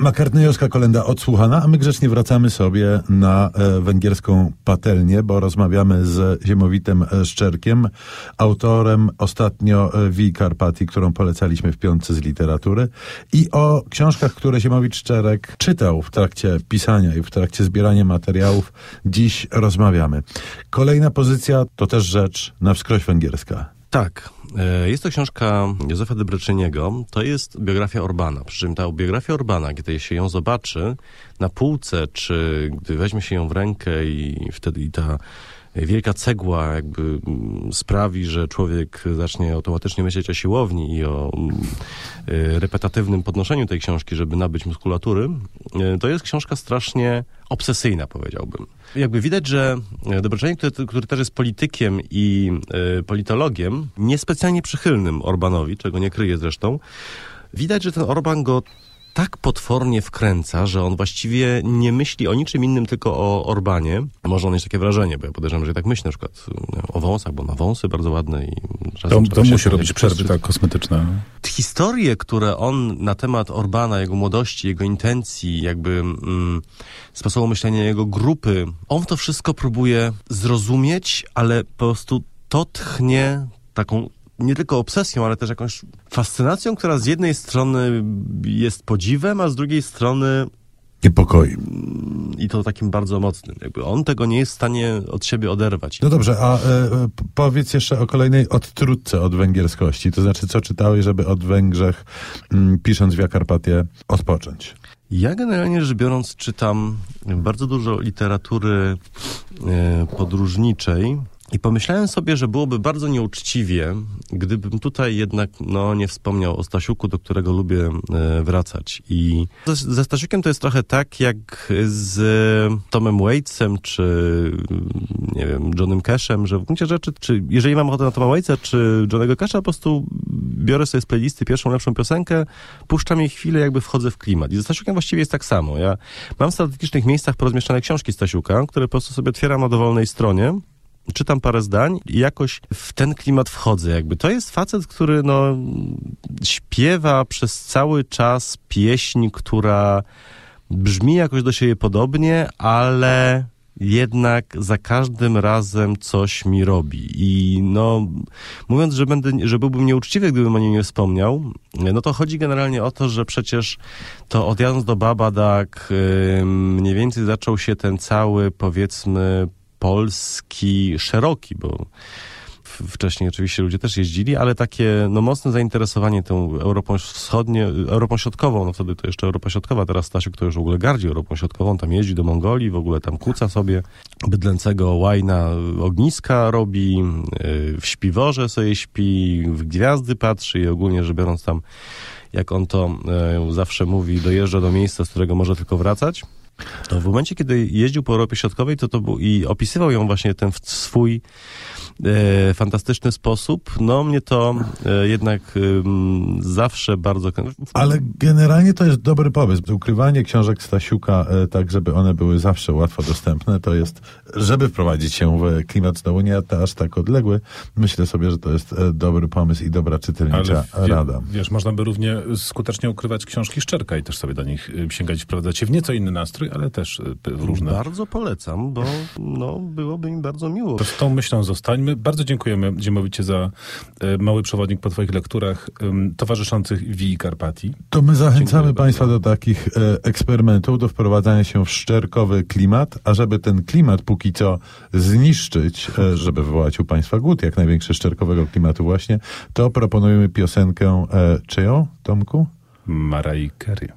Makartnejowska kolenda odsłuchana, a my grzecznie wracamy sobie na e, węgierską patelnię, bo rozmawiamy z Ziemowitem Szczerkiem, autorem ostatnio e, Wii Karpatii, którą polecaliśmy w piątce z literatury i o książkach, które Ziemowit Szczerek czytał w trakcie pisania i w trakcie zbierania materiałów. Dziś rozmawiamy. Kolejna pozycja to też rzecz na wskroś węgierska. Tak. E, jest to książka Józefa Debreczyniego. To jest biografia Orbana. Przy czym ta biografia Orbana, kiedy się ją zobaczy na półce, czy gdy weźmie się ją w rękę i wtedy i ta wielka cegła jakby mm, sprawi, że człowiek zacznie automatycznie myśleć o siłowni i o mm, y, repetatywnym podnoszeniu tej książki, żeby nabyć muskulatury, y, to jest książka strasznie obsesyjna, powiedziałbym. Jakby widać, że Dobroczenik, który, który też jest politykiem i politologiem, niespecjalnie przychylnym Orbanowi, czego nie kryje zresztą, widać, że ten Orban go tak potwornie wkręca, że on właściwie nie myśli o niczym innym, tylko o Orbanie. Może on mieć takie wrażenie, bo ja podejrzewam, że tak myśli na przykład o wąsach, bo ma wąsy bardzo ładne i czasem To, to musi robić przerwy tak kosmetyczne. Historie, które on na temat Orbana, jego młodości, jego intencji, jakby mm, sposobu myślenia jego grupy, on to wszystko próbuje zrozumieć, ale po prostu to tchnie taką nie tylko obsesją, ale też jakąś fascynacją, która z jednej strony jest podziwem, a z drugiej strony niepokoi. I to takim bardzo mocnym. Jakby on tego nie jest w stanie od siebie oderwać. No dobrze, a e, powiedz jeszcze o kolejnej odtrutce od węgierskości. To znaczy, co czytałeś, żeby od Węgrzech, mm, pisząc Via Carpatia, odpocząć? Ja generalnie rzecz biorąc czytam bardzo dużo literatury e, podróżniczej, i pomyślałem sobie, że byłoby bardzo nieuczciwie, gdybym tutaj jednak no, nie wspomniał o Stasiuku, do którego lubię e, wracać. I ze Stasiukiem to jest trochę tak jak z Tomem Waitsem, czy nie wiem, Johnem Cashem, że w gruncie rzeczy, czy jeżeli mam ochotę na Toma Waitsa, czy Johnego Casha, po prostu biorę sobie z playlisty pierwszą lepszą piosenkę, puszczam jej chwilę, jakby wchodzę w klimat. I ze Stasiukiem właściwie jest tak samo. Ja mam w strategicznych miejscach porozmieszczane książki Stasiuka, które po prostu sobie otwieram na dowolnej stronie czytam parę zdań i jakoś w ten klimat wchodzę. Jakby to jest facet, który no, śpiewa przez cały czas pieśń, która brzmi jakoś do siebie podobnie, ale jednak za każdym razem coś mi robi. I no, mówiąc, że, będę, że byłbym nieuczciwy, gdybym o nim nie wspomniał, no to chodzi generalnie o to, że przecież to odjadąc do Babadak mniej więcej zaczął się ten cały, powiedzmy, polski szeroki, bo wcześniej oczywiście ludzie też jeździli, ale takie no, mocne zainteresowanie tą Europą Wschodnią, Europą Środkową, no wtedy to jeszcze Europa Środkowa, teraz Stasiuk to już w ogóle gardzi Europą Środkową, tam jeździ do Mongolii, w ogóle tam kuca sobie bydlęcego łajna ogniska robi, y, w śpiworze sobie śpi, w gwiazdy patrzy i ogólnie rzecz biorąc tam, jak on to y, zawsze mówi, dojeżdża do miejsca, z którego może tylko wracać. To w momencie, kiedy jeździł po Europie Środkowej, to to był i opisywał ją właśnie ten swój e, fantastyczny sposób, no mnie to e, jednak e, zawsze bardzo... Ale generalnie to jest dobry pomysł. Ukrywanie książek Stasiuka e, tak, żeby one były zawsze łatwo dostępne, to jest, żeby wprowadzić się w klimat znowu nie aż tak odległy, myślę sobie, że to jest e, dobry pomysł i dobra czytelnicza Ale rada. Wiesz, można by równie skutecznie ukrywać książki Szczerka i też sobie do nich e, sięgać wprowadzać się w nieco inny nastrój, ale też różne. Bardzo polecam, bo no, byłoby mi bardzo miło. To z tą myślą zostańmy. My bardzo dziękujemy Ziemowicie za e, mały przewodnik po Twoich lekturach towarzyszących Wii Karpatii. To my zachęcamy Dziękuję Państwa bardzo. do takich e, eksperymentów, do wprowadzania się w szczerkowy klimat, a żeby ten klimat póki co zniszczyć, e, żeby wywołać u Państwa głód jak największy szczerkowego klimatu właśnie, to proponujemy piosenkę czyją, Tomku? Marai Carey.